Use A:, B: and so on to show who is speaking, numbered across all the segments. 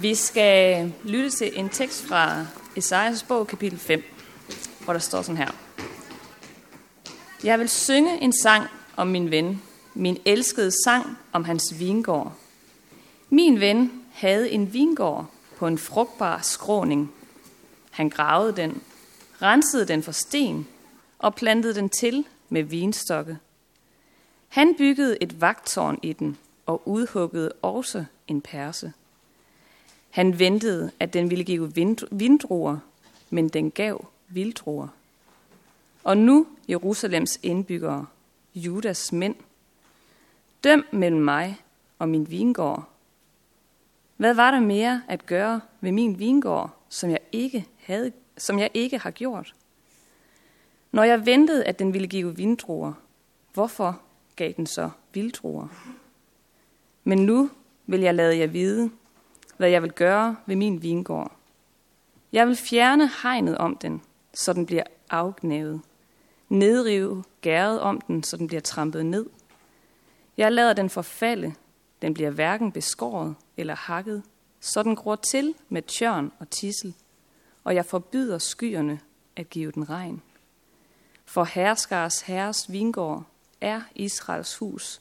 A: Vi skal lytte til en tekst fra Esajas bog, kapitel 5, hvor der står sådan her. Jeg vil synge en sang om min ven, min elskede sang om hans vingård. Min ven havde en vingård på en frugtbar skråning. Han gravede den, rensede den for sten og plantede den til med vinstokke. Han byggede et vagtårn i den og udhuggede også en perse. Han ventede, at den ville give vindruer, men den gav vildruer. Og nu, Jerusalems indbyggere, Judas mænd, døm mellem mig og min vingård. Hvad var der mere at gøre ved min vingård, som jeg ikke, havde, som jeg ikke har gjort? Når jeg ventede, at den ville give vindruer, hvorfor gav den så vildruer? Men nu vil jeg lade jer vide, hvad jeg vil gøre ved min vingård. Jeg vil fjerne hegnet om den, så den bliver afgnævet. Nedrive gæret om den, så den bliver trampet ned. Jeg lader den forfalde. Den bliver hverken beskåret eller hakket, så den gror til med tjørn og tissel. Og jeg forbyder skyerne at give den regn. For herskars herres vingård er Israels hus,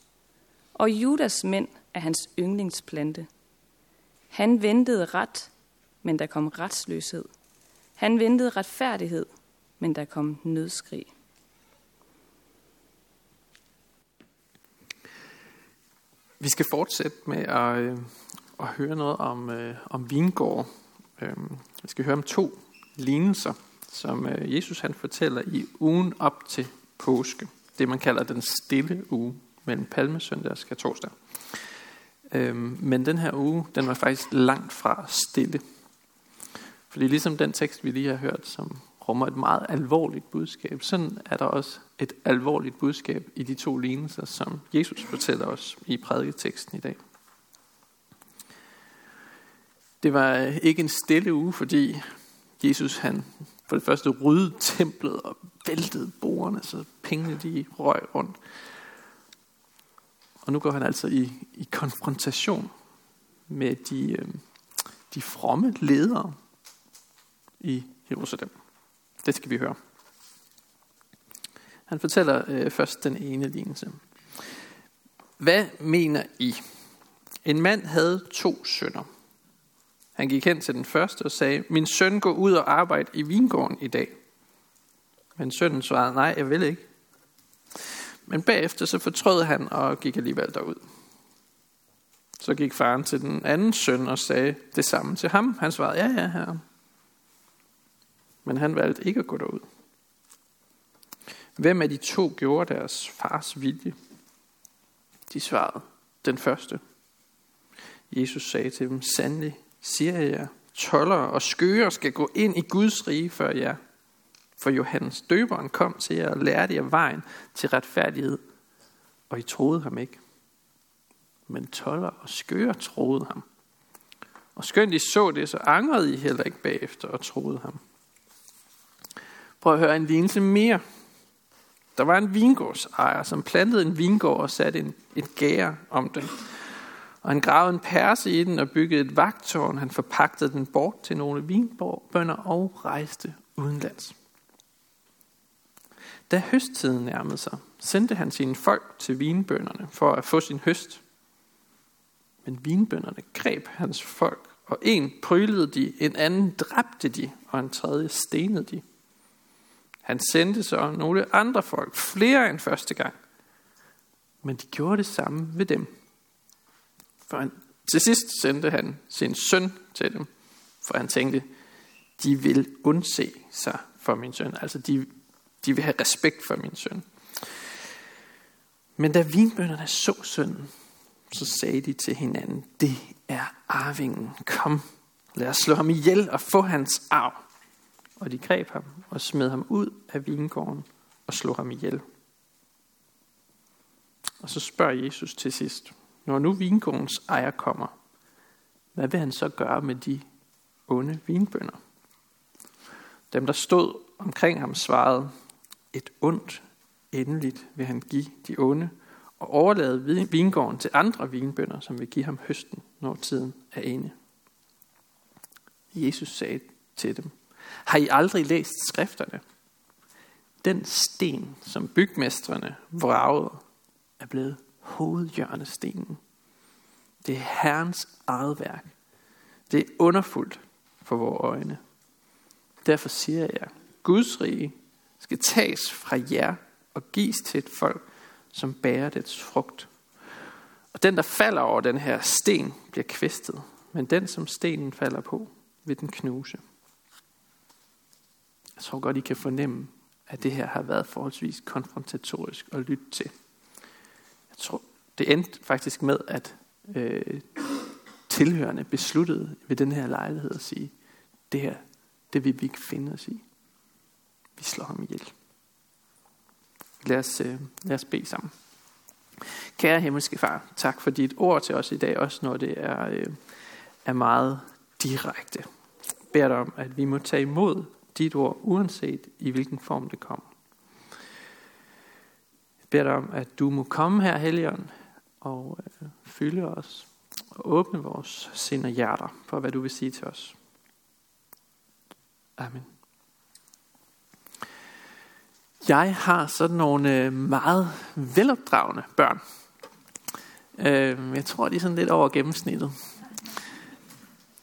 A: og Judas mænd er hans yndlingsplante. Han ventede ret, men der kom retsløshed. Han ventede retfærdighed, men der kom nødskrig.
B: Vi skal fortsætte med at, øh, at høre noget om, øh, om vingård. Øh, vi skal høre om to lignelser, som øh, Jesus han fortæller i ugen op til påske. Det man kalder den stille uge mellem palmesøndag og skatorsdag. Øhm, men den her uge, den var faktisk langt fra stille. Fordi ligesom den tekst, vi lige har hørt, som rummer et meget alvorligt budskab, sådan er der også et alvorligt budskab i de to lignelser, som Jesus fortæller os i prædiketeksten i dag. Det var ikke en stille uge, fordi Jesus han for det første ryddede templet og væltede bordene, så pengene de røg rundt. Og nu går han altså i, i konfrontation med de, øh, de fromme ledere i Jerusalem. Det skal vi høre. Han fortæller øh, først den ene lignelse. Hvad mener I? En mand havde to sønner. Han gik hen til den første og sagde, min søn går ud og arbejder i vingården i dag. Men sønnen svarede, nej, jeg vil ikke. Men bagefter så fortrød han og gik alligevel derud. Så gik faren til den anden søn og sagde det samme til ham. Han svarede, ja, ja, herre. Men han valgte ikke at gå derud. Hvem af de to gjorde deres fars vilje? De svarede, den første. Jesus sagde til dem, sandelig siger jeg, toller og skøger skal gå ind i Guds rige før jer. For Johannes døberen kom til jer og lærte jer vejen til retfærdighed, og I troede ham ikke. Men toller og skøre troede ham. Og skønt I så det, så angrede I heller ikke bagefter og troede ham. Prøv at høre en lignelse mere. Der var en vingårdsejer, som plantede en vingård og satte en, et gære om den. Og han gravede en perse i den og byggede et vagtårn. Han forpagtede den bort til nogle vinbønder og rejste udenlands. Da høsttiden nærmede sig, sendte han sine folk til vinbønderne for at få sin høst. Men vinbønderne greb hans folk, og en prylede de, en anden dræbte de, og en tredje stenede de. Han sendte så nogle andre folk, flere end første gang. Men de gjorde det samme ved dem. For han, til sidst sendte han sin søn til dem, for han tænkte, de vil undse sig for min søn. Altså de de vil have respekt for min søn. Men da vinbønderne så sønnen, så sagde de til hinanden, det er arvingen. Kom, lad os slå ham ihjel og få hans arv. Og de greb ham og smed ham ud af vingården og slog ham ihjel. Og så spørger Jesus til sidst, når nu vingårdens ejer kommer, hvad vil han så gøre med de onde vinbønder? Dem, der stod omkring ham, svarede, et ondt endeligt vil han give de onde, og overlade vingården til andre vinbønder, som vil give ham høsten, når tiden er ene. Jesus sagde til dem, har I aldrig læst skrifterne? Den sten, som bygmestrene vragede, er blevet hovedhjørnestenen. Det er Herrens eget værk. Det er underfuldt for vores øjne. Derfor siger jeg, Guds rige skal tages fra jer og gives til et folk, som bærer dets frugt. Og den, der falder over den her sten, bliver kvæstet, men den, som stenen falder på, vil den knuse. Jeg tror godt, I kan fornemme, at det her har været forholdsvis konfrontatorisk at lytte til. Jeg tror, det endte faktisk med, at øh, tilhørende besluttede ved den her lejlighed at sige, det her, det vil vi ikke finde os i. Vi slår ham ihjel. Lad os, øh, lad os bede sammen. Kære himmelske far, tak for dit ord til os i dag, også når det er, øh, er meget direkte. Jeg beder dig om, at vi må tage imod dit ord, uanset i hvilken form det kommer. Jeg beder dig om, at du må komme her, Helligånd, og øh, fylde os og åbne vores sind og hjerter for, hvad du vil sige til os. Amen. Jeg har sådan nogle øh, meget velopdragende børn. Øhm, jeg tror, de er sådan lidt over gennemsnittet.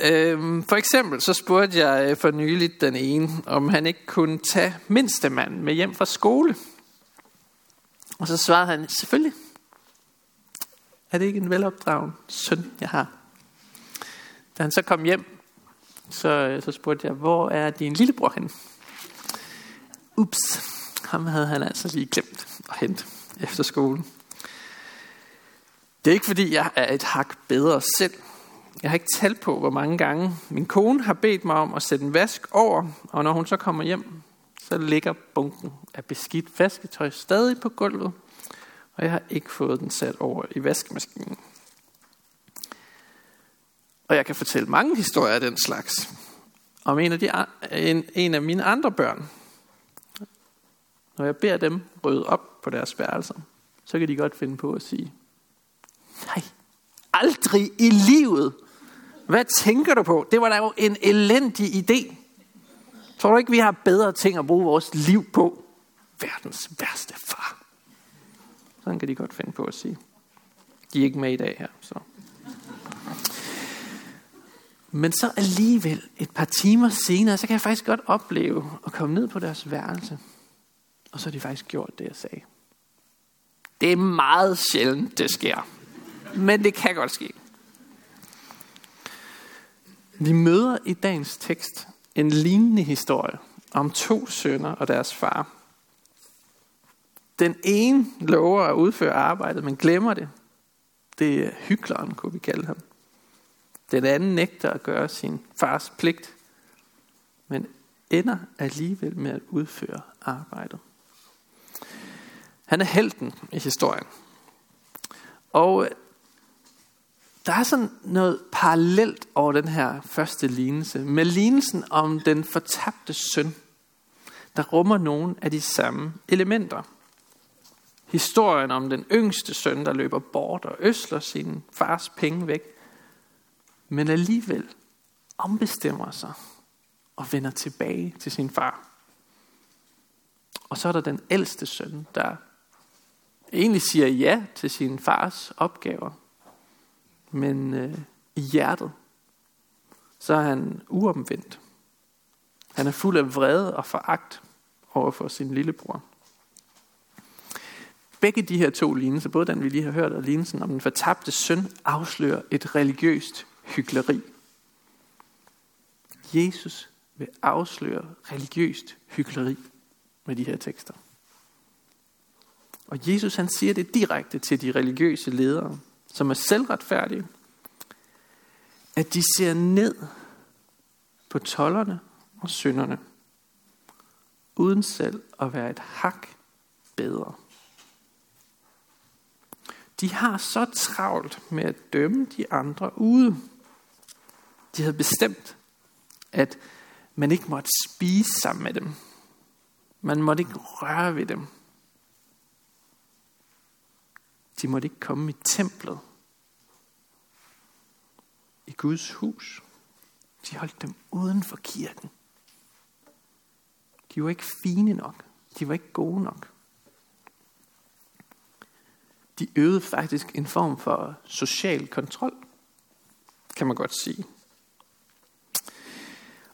B: Øhm, for eksempel så spurgte jeg øh, for nyligt den ene, om han ikke kunne tage mindstemanden med hjem fra skole. Og så svarede han, selvfølgelig. Er det ikke en velopdragen søn, jeg har? Da han så kom hjem, så, øh, så spurgte jeg, hvor er din lillebror henne? Ups, ham havde han altså lige glemt at hente efter skolen. Det er ikke fordi, jeg er et hak bedre selv. Jeg har ikke talt på, hvor mange gange min kone har bedt mig om at sætte en vask over, og når hun så kommer hjem, så ligger bunken af beskidt vasketøj stadig på gulvet, og jeg har ikke fået den sat over i vaskemaskinen. Og jeg kan fortælle mange historier af den slags. Om en af, de, en, en af mine andre børn. Når jeg beder dem rydde op på deres værelser, så kan de godt finde på at sige, nej, aldrig i livet. Hvad tænker du på? Det var da jo en elendig idé. Tror du ikke, vi har bedre ting at bruge vores liv på? Verdens værste far. Sådan kan de godt finde på at sige. De er ikke med i dag her, så. Men så alligevel et par timer senere, så kan jeg faktisk godt opleve at komme ned på deres værelse. Og så har de faktisk gjort det, jeg sagde. Det er meget sjældent, det sker. Men det kan godt ske. Vi møder i dagens tekst en lignende historie om to sønner og deres far. Den ene lover at udføre arbejdet, men glemmer det. Det er hykleren, kunne vi kalde ham. Den anden nægter at gøre sin fars pligt, men ender alligevel med at udføre arbejdet. Han er helten i historien. Og øh, der er sådan noget parallelt over den her første lignelse, med lignelsen om den fortabte søn, der rummer nogle af de samme elementer. Historien om den yngste søn, der løber bort og øsler sin fars penge væk, men alligevel ombestemmer sig og vender tilbage til sin far. Og så er der den ældste søn, der egentlig siger ja til sin fars opgaver, men øh, i hjertet, så er han uomvendt. Han er fuld af vrede og foragt over for sin lillebror. Begge de her to lignelser, både den vi lige har hørt og lignelsen om den fortabte søn, afslører et religiøst hykleri. Jesus vil afsløre religiøst hykleri med de her tekster. Og Jesus han siger det direkte til de religiøse ledere som er selvretfærdige, at de ser ned på tollerne og synderne, uden selv at være et hak bedre. De har så travlt med at dømme de andre ude. De havde bestemt, at man ikke måtte spise sammen med dem. Man måtte ikke røre ved dem. De måtte ikke komme i templet. I Guds hus. De holdt dem uden for kirken. De var ikke fine nok. De var ikke gode nok. De øvede faktisk en form for social kontrol, kan man godt sige.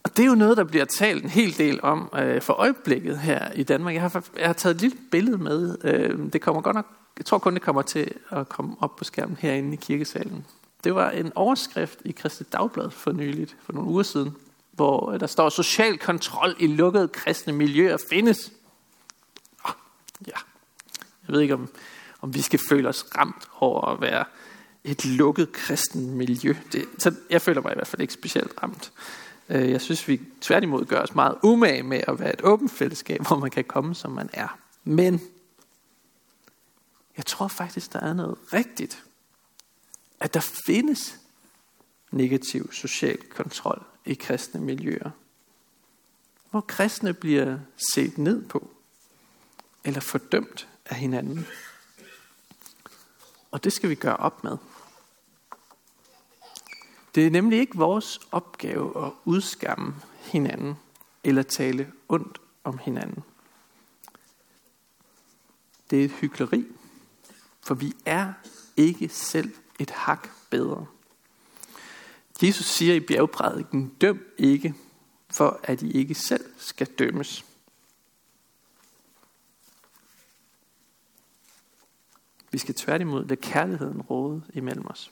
B: Og det er jo noget, der bliver talt en hel del om øh, for øjeblikket her i Danmark. Jeg har, jeg har taget et lille billede med. Øh, det kommer godt nok, jeg tror kun, det kommer til at komme op på skærmen herinde i kirkesalen. Det var en overskrift i Kristne Dagblad for nyligt, for nogle uger siden, hvor øh, der står, social kontrol i lukkede kristne miljøer findes. Oh, ja, jeg ved ikke, om, om vi skal føle os ramt over at være et lukket kristen miljø. Det, så jeg føler mig i hvert fald ikke specielt ramt. Øh, jeg synes, vi tværtimod gør os meget umage med at være et åbent fællesskab, hvor man kan komme, som man er. Men jeg tror faktisk, der er noget rigtigt. At der findes negativ social kontrol i kristne miljøer. Hvor kristne bliver set ned på eller fordømt af hinanden. Og det skal vi gøre op med. Det er nemlig ikke vores opgave at udskamme hinanden eller tale ondt om hinanden. Det er et hykleri, for vi er ikke selv et hak bedre. Jesus siger i bjergprædiken, døm ikke, for at I ikke selv skal dømmes. Vi skal tværtimod lade kærligheden råde imellem os.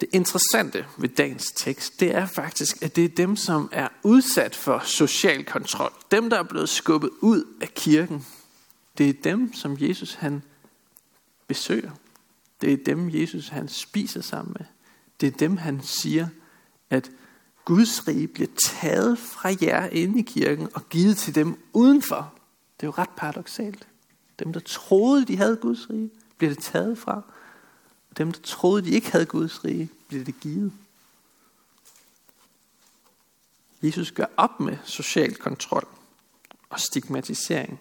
B: Det interessante ved dagens tekst, det er faktisk, at det er dem, som er udsat for social kontrol. Dem, der er blevet skubbet ud af kirken. Det er dem, som Jesus han besøger. Det er dem, Jesus han spiser sammen med. Det er dem, han siger, at Guds rige bliver taget fra jer inde i kirken og givet til dem udenfor. Det er jo ret paradoxalt. Dem, der troede, de havde Guds rige, bliver det taget fra. Og dem, der troede, de ikke havde Guds rige, bliver det givet. Jesus gør op med social kontrol og stigmatisering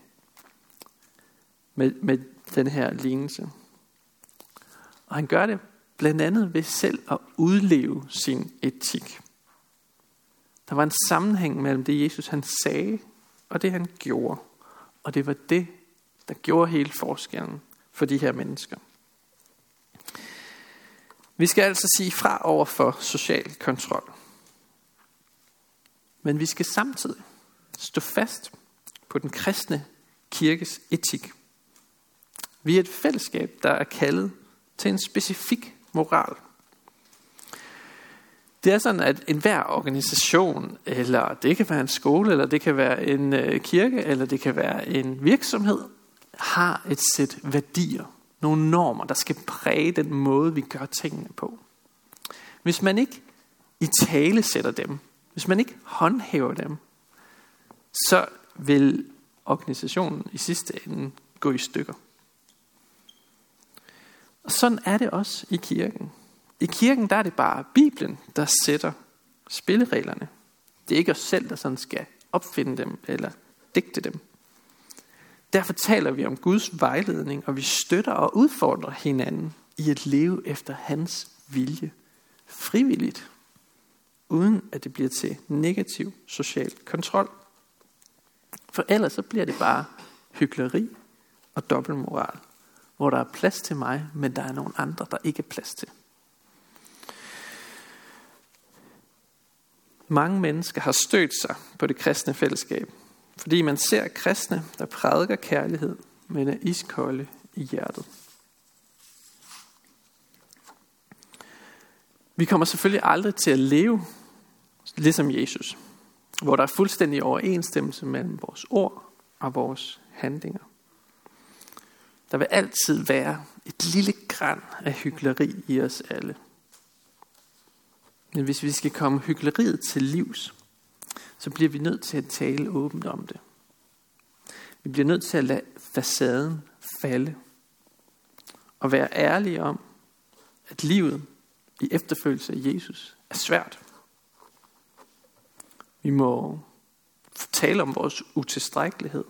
B: med, med den her lignelse. Og han gør det blandt andet ved selv at udleve sin etik. Der var en sammenhæng mellem det, Jesus han sagde, og det, han gjorde. Og det var det, der gjorde hele forskellen for de her mennesker. Vi skal altså sige fra over for social kontrol. Men vi skal samtidig stå fast på den kristne kirkes etik. Vi er et fællesskab, der er kaldet til en specifik moral. Det er sådan, at enhver organisation, eller det kan være en skole, eller det kan være en øh, kirke, eller det kan være en virksomhed, har et sæt værdier, nogle normer, der skal præge den måde, vi gør tingene på. Hvis man ikke i tale sætter dem, hvis man ikke håndhæver dem, så vil organisationen i sidste ende gå i stykker. Og sådan er det også i kirken. I kirken der er det bare Bibelen, der sætter spillereglerne. Det er ikke os selv, der sådan skal opfinde dem eller digte dem. Derfor taler vi om Guds vejledning, og vi støtter og udfordrer hinanden i at leve efter hans vilje. Frivilligt. Uden at det bliver til negativ social kontrol. For ellers så bliver det bare hykleri og dobbeltmoral. Hvor der er plads til mig, men der er nogle andre, der ikke er plads til. Mange mennesker har stødt sig på det kristne fællesskab, fordi man ser kristne, der prædiker kærlighed, men er iskolde i hjertet. Vi kommer selvfølgelig aldrig til at leve ligesom Jesus, hvor der er fuldstændig overensstemmelse mellem vores ord og vores handlinger. Der vil altid være et lille græn af hyggeleri i os alle. Men hvis vi skal komme hyggeleriet til livs, så bliver vi nødt til at tale åbent om det. Vi bliver nødt til at lade facaden falde. Og være ærlige om, at livet i efterfølgelse af Jesus er svært. Vi må tale om vores utilstrækkelighed.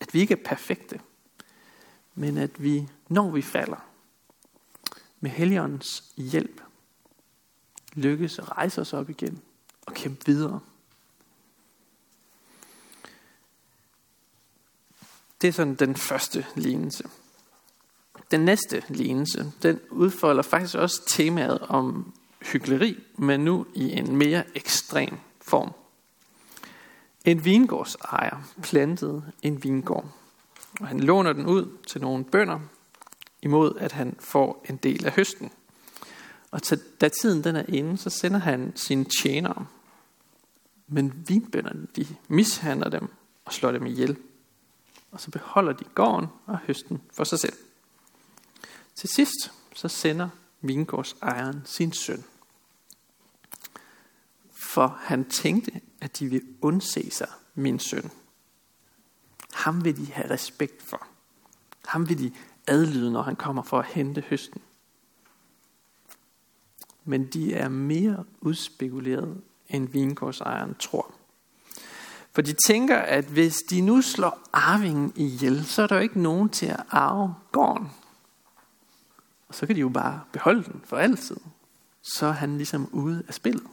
B: At vi ikke er perfekte, men at vi, når vi falder, med Helligåndens hjælp, lykkes at rejse os op igen og kæmpe videre. Det er sådan den første lignelse. Den næste lignelse, den udfolder faktisk også temaet om hyggeleri, men nu i en mere ekstrem form. En vingårdsejer plantede en vingård, og han låner den ud til nogle bønder, imod at han får en del af høsten. Og til, da tiden den er inde, så sender han sine tjenere. Men vinbønderne, de mishandler dem og slår dem ihjel. Og så beholder de gården og høsten for sig selv. Til sidst så sender vingårdsejeren sin søn. For han tænkte, at de vil undse sig min søn. Ham vil de have respekt for. Ham vil de adlyde, når han kommer for at hente høsten. Men de er mere udspekuleret, end vingårdsejeren tror. For de tænker, at hvis de nu slår arvingen ihjel, så er der jo ikke nogen til at arve gården. Og så kan de jo bare beholde den for altid. Så er han ligesom ude af spillet.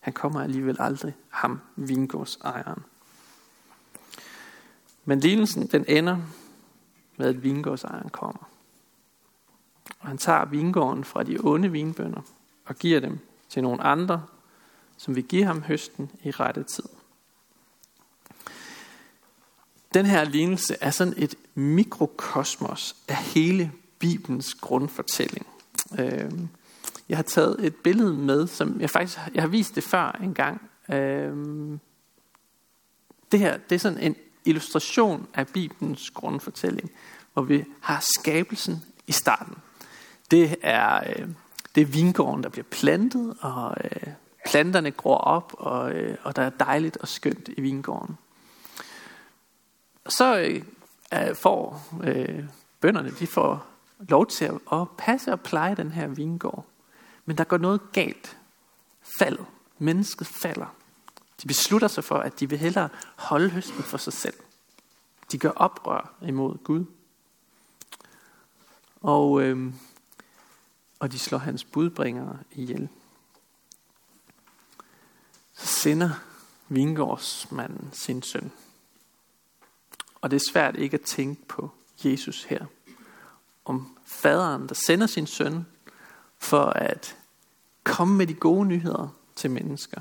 B: Han kommer alligevel aldrig, ham, vingårdsejeren. Men lignelsen, den ender med, at vingårdsejeren kommer. Og han tager vingården fra de onde vinbønder og giver dem til nogle andre, som vil give ham høsten i rette tid. Den her lignelse er sådan et mikrokosmos af hele Bibelens grundfortælling. Øhm, jeg har taget et billede med, som jeg faktisk jeg har vist det før en gang. Øhm, det her det er sådan en illustration af Bibelens grundfortælling, hvor vi har skabelsen i starten. Det er, øh, det er vingården, der bliver plantet, og øh, planterne gror op, og, øh, og der er dejligt og skønt i vingården. Så øh, får øh, bønderne, de får lov til at, at passe og pleje den her vingård. Men der går noget galt. Fald. Mennesket falder. De beslutter sig for, at de vil hellere holde høsten for sig selv. De gør oprør imod Gud. Og, øh, og de slår hans budbringere ihjel. Så sender vingårdsmanden sin søn. Og det er svært ikke at tænke på Jesus her. Om faderen, der sender sin søn for at komme med de gode nyheder til mennesker,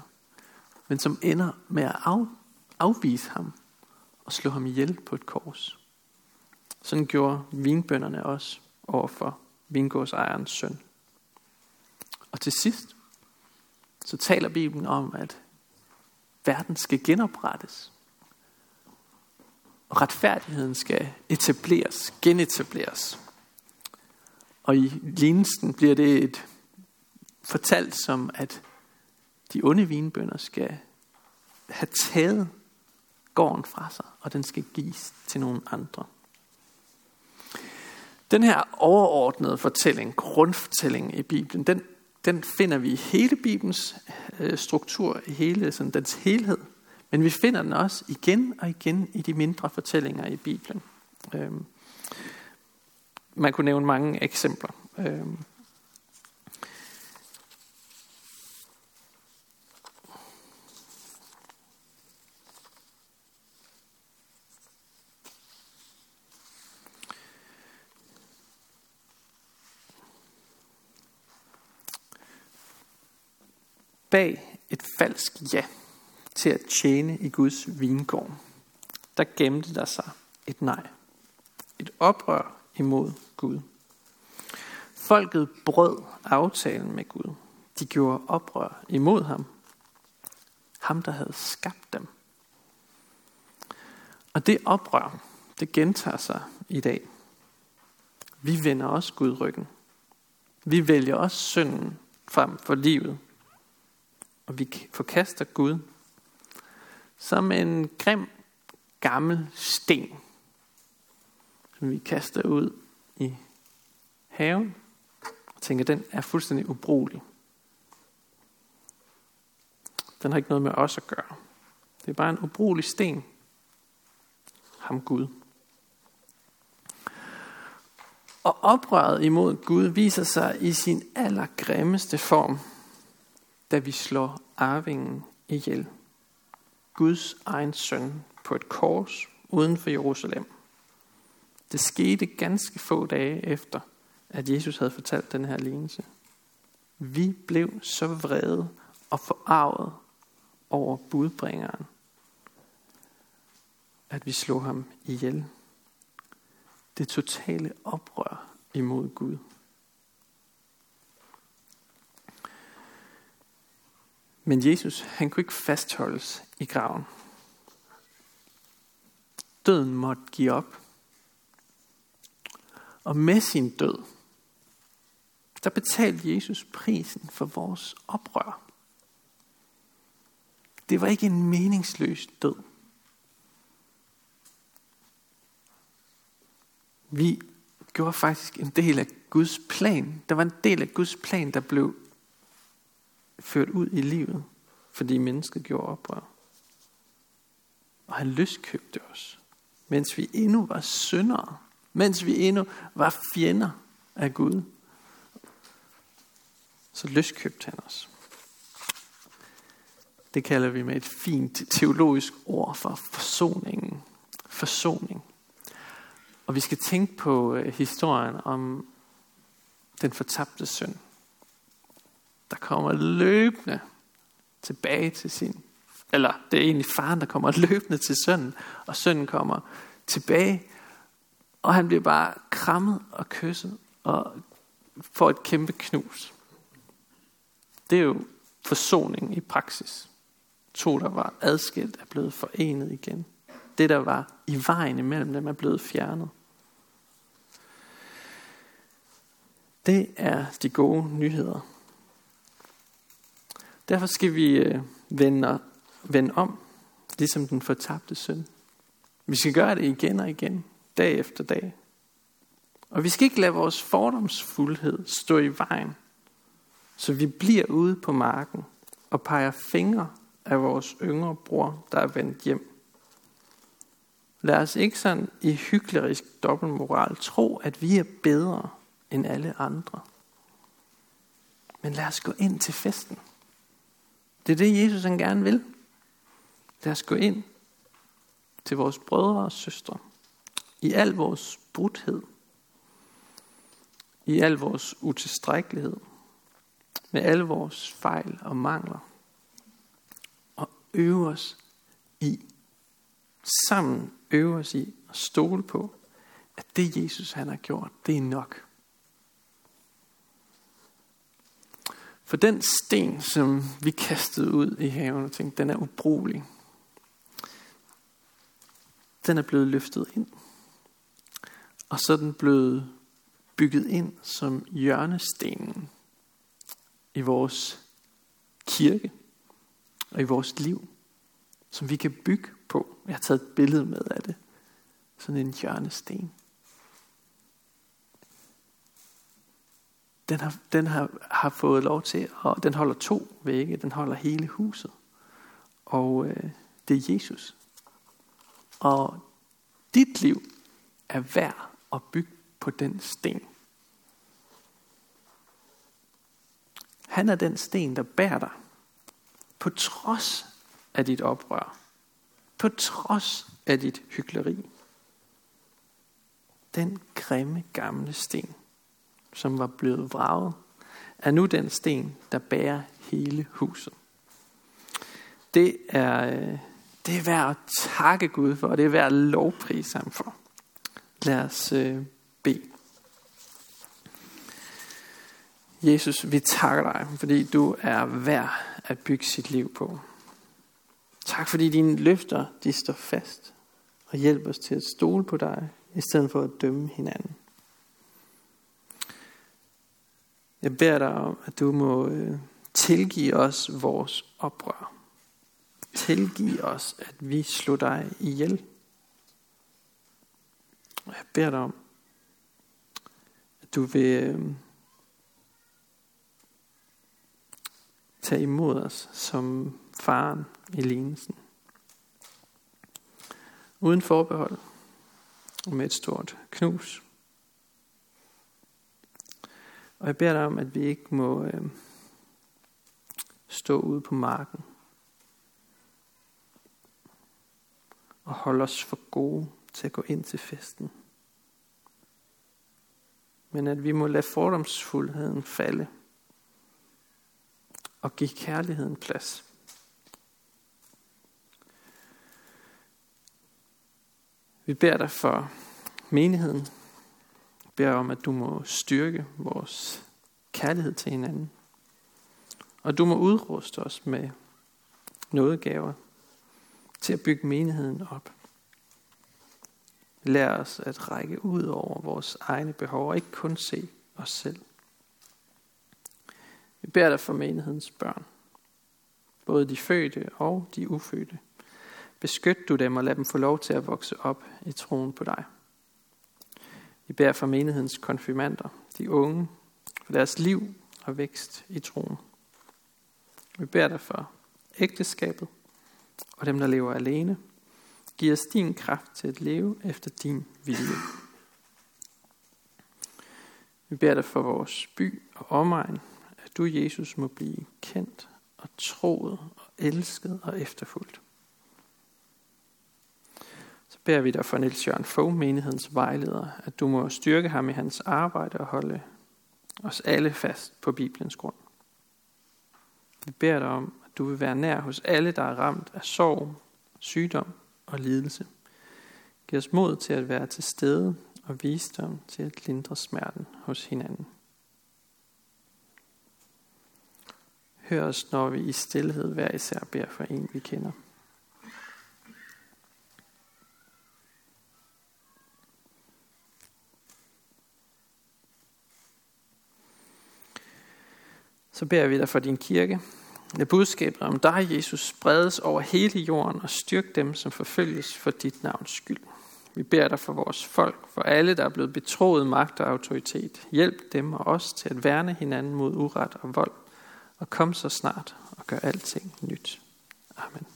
B: men som ender med at af, afvise ham og slå ham ihjel på et kors. Sådan gjorde vinbønderne også overfor vingårdsejerens søn. Og til sidst, så taler Bibelen om, at verden skal genoprettes. Og retfærdigheden skal etableres, genetableres. Og i lignelsen bliver det et fortalt som, at de onde vinbønder skal have taget gården fra sig, og den skal gives til nogle andre. Den her overordnede fortælling, grundfortælling i Bibelen, den, den finder vi i hele Bibelens øh, struktur, i hele sådan, dens helhed. Men vi finder den også igen og igen i de mindre fortællinger i Bibelen. Øhm, man kunne nævne mange eksempler. Øhm, bag et falsk ja til at tjene i Guds vingård, der gemte der sig et nej. Et oprør imod Gud. Folket brød aftalen med Gud. De gjorde oprør imod ham. Ham, der havde skabt dem. Og det oprør, det gentager sig i dag. Vi vender også Gud ryggen. Vi vælger også synden frem for livet og vi forkaster Gud som en grim gammel sten, som vi kaster ud i haven og tænker, den er fuldstændig ubrugelig. Den har ikke noget med os at gøre. Det er bare en ubrugelig sten. Ham Gud. Og oprøret imod Gud viser sig i sin allergrimmeste form da vi slår arvingen ihjel. Guds egen søn på et kors uden for Jerusalem. Det skete ganske få dage efter, at Jesus havde fortalt den her lignelse. Vi blev så vrede og forarvet over budbringeren, at vi slog ham ihjel. Det totale oprør imod Gud. Men Jesus, han kunne ikke fastholdes i graven. Døden måtte give op. Og med sin død, der betalte Jesus prisen for vores oprør. Det var ikke en meningsløs død. Vi gjorde faktisk en del af Guds plan. Der var en del af Guds plan, der blev ført ud i livet, fordi mennesket gjorde oprør. Og han løskøbte os, mens vi endnu var syndere, mens vi endnu var fjender af Gud. Så løskøbte han os. Det kalder vi med et fint teologisk ord for forsoningen. Forsoning. Og vi skal tænke på øh, historien om den fortabte søn, der kommer løbende tilbage til sin, eller det er egentlig faren, der kommer løbende til sønnen, og sønnen kommer tilbage, og han bliver bare krammet og kysset, og får et kæmpe knus. Det er jo forsoning i praksis. To, der var adskilt, er blevet forenet igen. Det, der var i vejen imellem dem, er blevet fjernet. Det er de gode nyheder. Derfor skal vi øh, vende, vende om, ligesom den fortabte søn. Vi skal gøre det igen og igen, dag efter dag. Og vi skal ikke lade vores fordomsfuldhed stå i vejen, så vi bliver ude på marken og peger fingre af vores yngre bror, der er vendt hjem. Lad os ikke sådan i hyklerisk dobbeltmoral tro, at vi er bedre end alle andre. Men lad os gå ind til festen. Det er det, Jesus han gerne vil. Lad os gå ind til vores brødre og søstre. I al vores brudhed. I al vores utilstrækkelighed. Med alle vores fejl og mangler. Og øve os i, sammen øve os i at stole på, at det Jesus han har gjort, det er nok. For den sten, som vi kastede ud i haven og tænkte, den er ubrugelig. Den er blevet løftet ind. Og så er den blevet bygget ind som hjørnestenen i vores kirke og i vores liv, som vi kan bygge på. Jeg har taget et billede med af det. Sådan en hjørnesten. Den har, den har, har fået lov til, og den holder to vægge, den holder hele huset. Og øh, det er Jesus. Og dit liv er værd at bygge på den sten. Han er den sten, der bærer dig. På trods af dit oprør. På trods af dit hykleri. Den grimme gamle sten som var blevet vraget, er nu den sten, der bærer hele huset. Det er, øh, det er værd at takke Gud for, og det er værd at lovprise ham for. Lad os øh, bede. Jesus, vi takker dig, fordi du er værd at bygge sit liv på. Tak fordi dine løfter, de står fast og hjælper os til at stole på dig, i stedet for at dømme hinanden. Jeg beder dig om, at du må øh, tilgive os vores oprør. Tilgive os, at vi slog dig ihjel. Og jeg beder dig om, at du vil øh, tage imod os som faren i lignelsen. Uden forbehold og med et stort knus. Og jeg beder dig om, at vi ikke må øh, stå ude på marken og holde os for gode til at gå ind til festen. Men at vi må lade fordomsfuldheden falde og give kærligheden plads. Vi beder dig for menigheden. Beder om, at du må styrke vores kærlighed til hinanden. Og du må udruste os med nådegaver til at bygge menigheden op. Lær os at række ud over vores egne behov og ikke kun se os selv. Vi beder dig for menighedens børn, både de fødte og de ufødte. Beskyt du dem og lad dem få lov til at vokse op i troen på dig. Vi beder for menighedens konfirmander, de unge, for deres liv og vækst i troen. Vi beder dig for ægteskabet og dem, der lever alene. Giv os din kraft til at leve efter din vilje. Vi beder dig for vores by og omegn, at du, Jesus, må blive kendt og troet og elsket og efterfulgt. Beder vi dig for Niels Jørgen Fogh, menighedens vejleder, at du må styrke ham i hans arbejde og holde os alle fast på Bibelens grund. Vi beder dig om, at du vil være nær hos alle, der er ramt af sorg, sygdom og lidelse. Giv os mod til at være til stede og visdom til at lindre smerten hos hinanden. Hør os, når vi i stillhed hver især beder for en, vi kender. Så beder vi dig for din kirke. Lad budskabet om dig, Jesus, spredes over hele jorden og styrk dem, som forfølges for dit navns skyld. Vi beder dig for vores folk, for alle, der er blevet betroet magt og autoritet. Hjælp dem og os til at værne hinanden mod uret og vold, og kom så snart og gør alting nyt. Amen.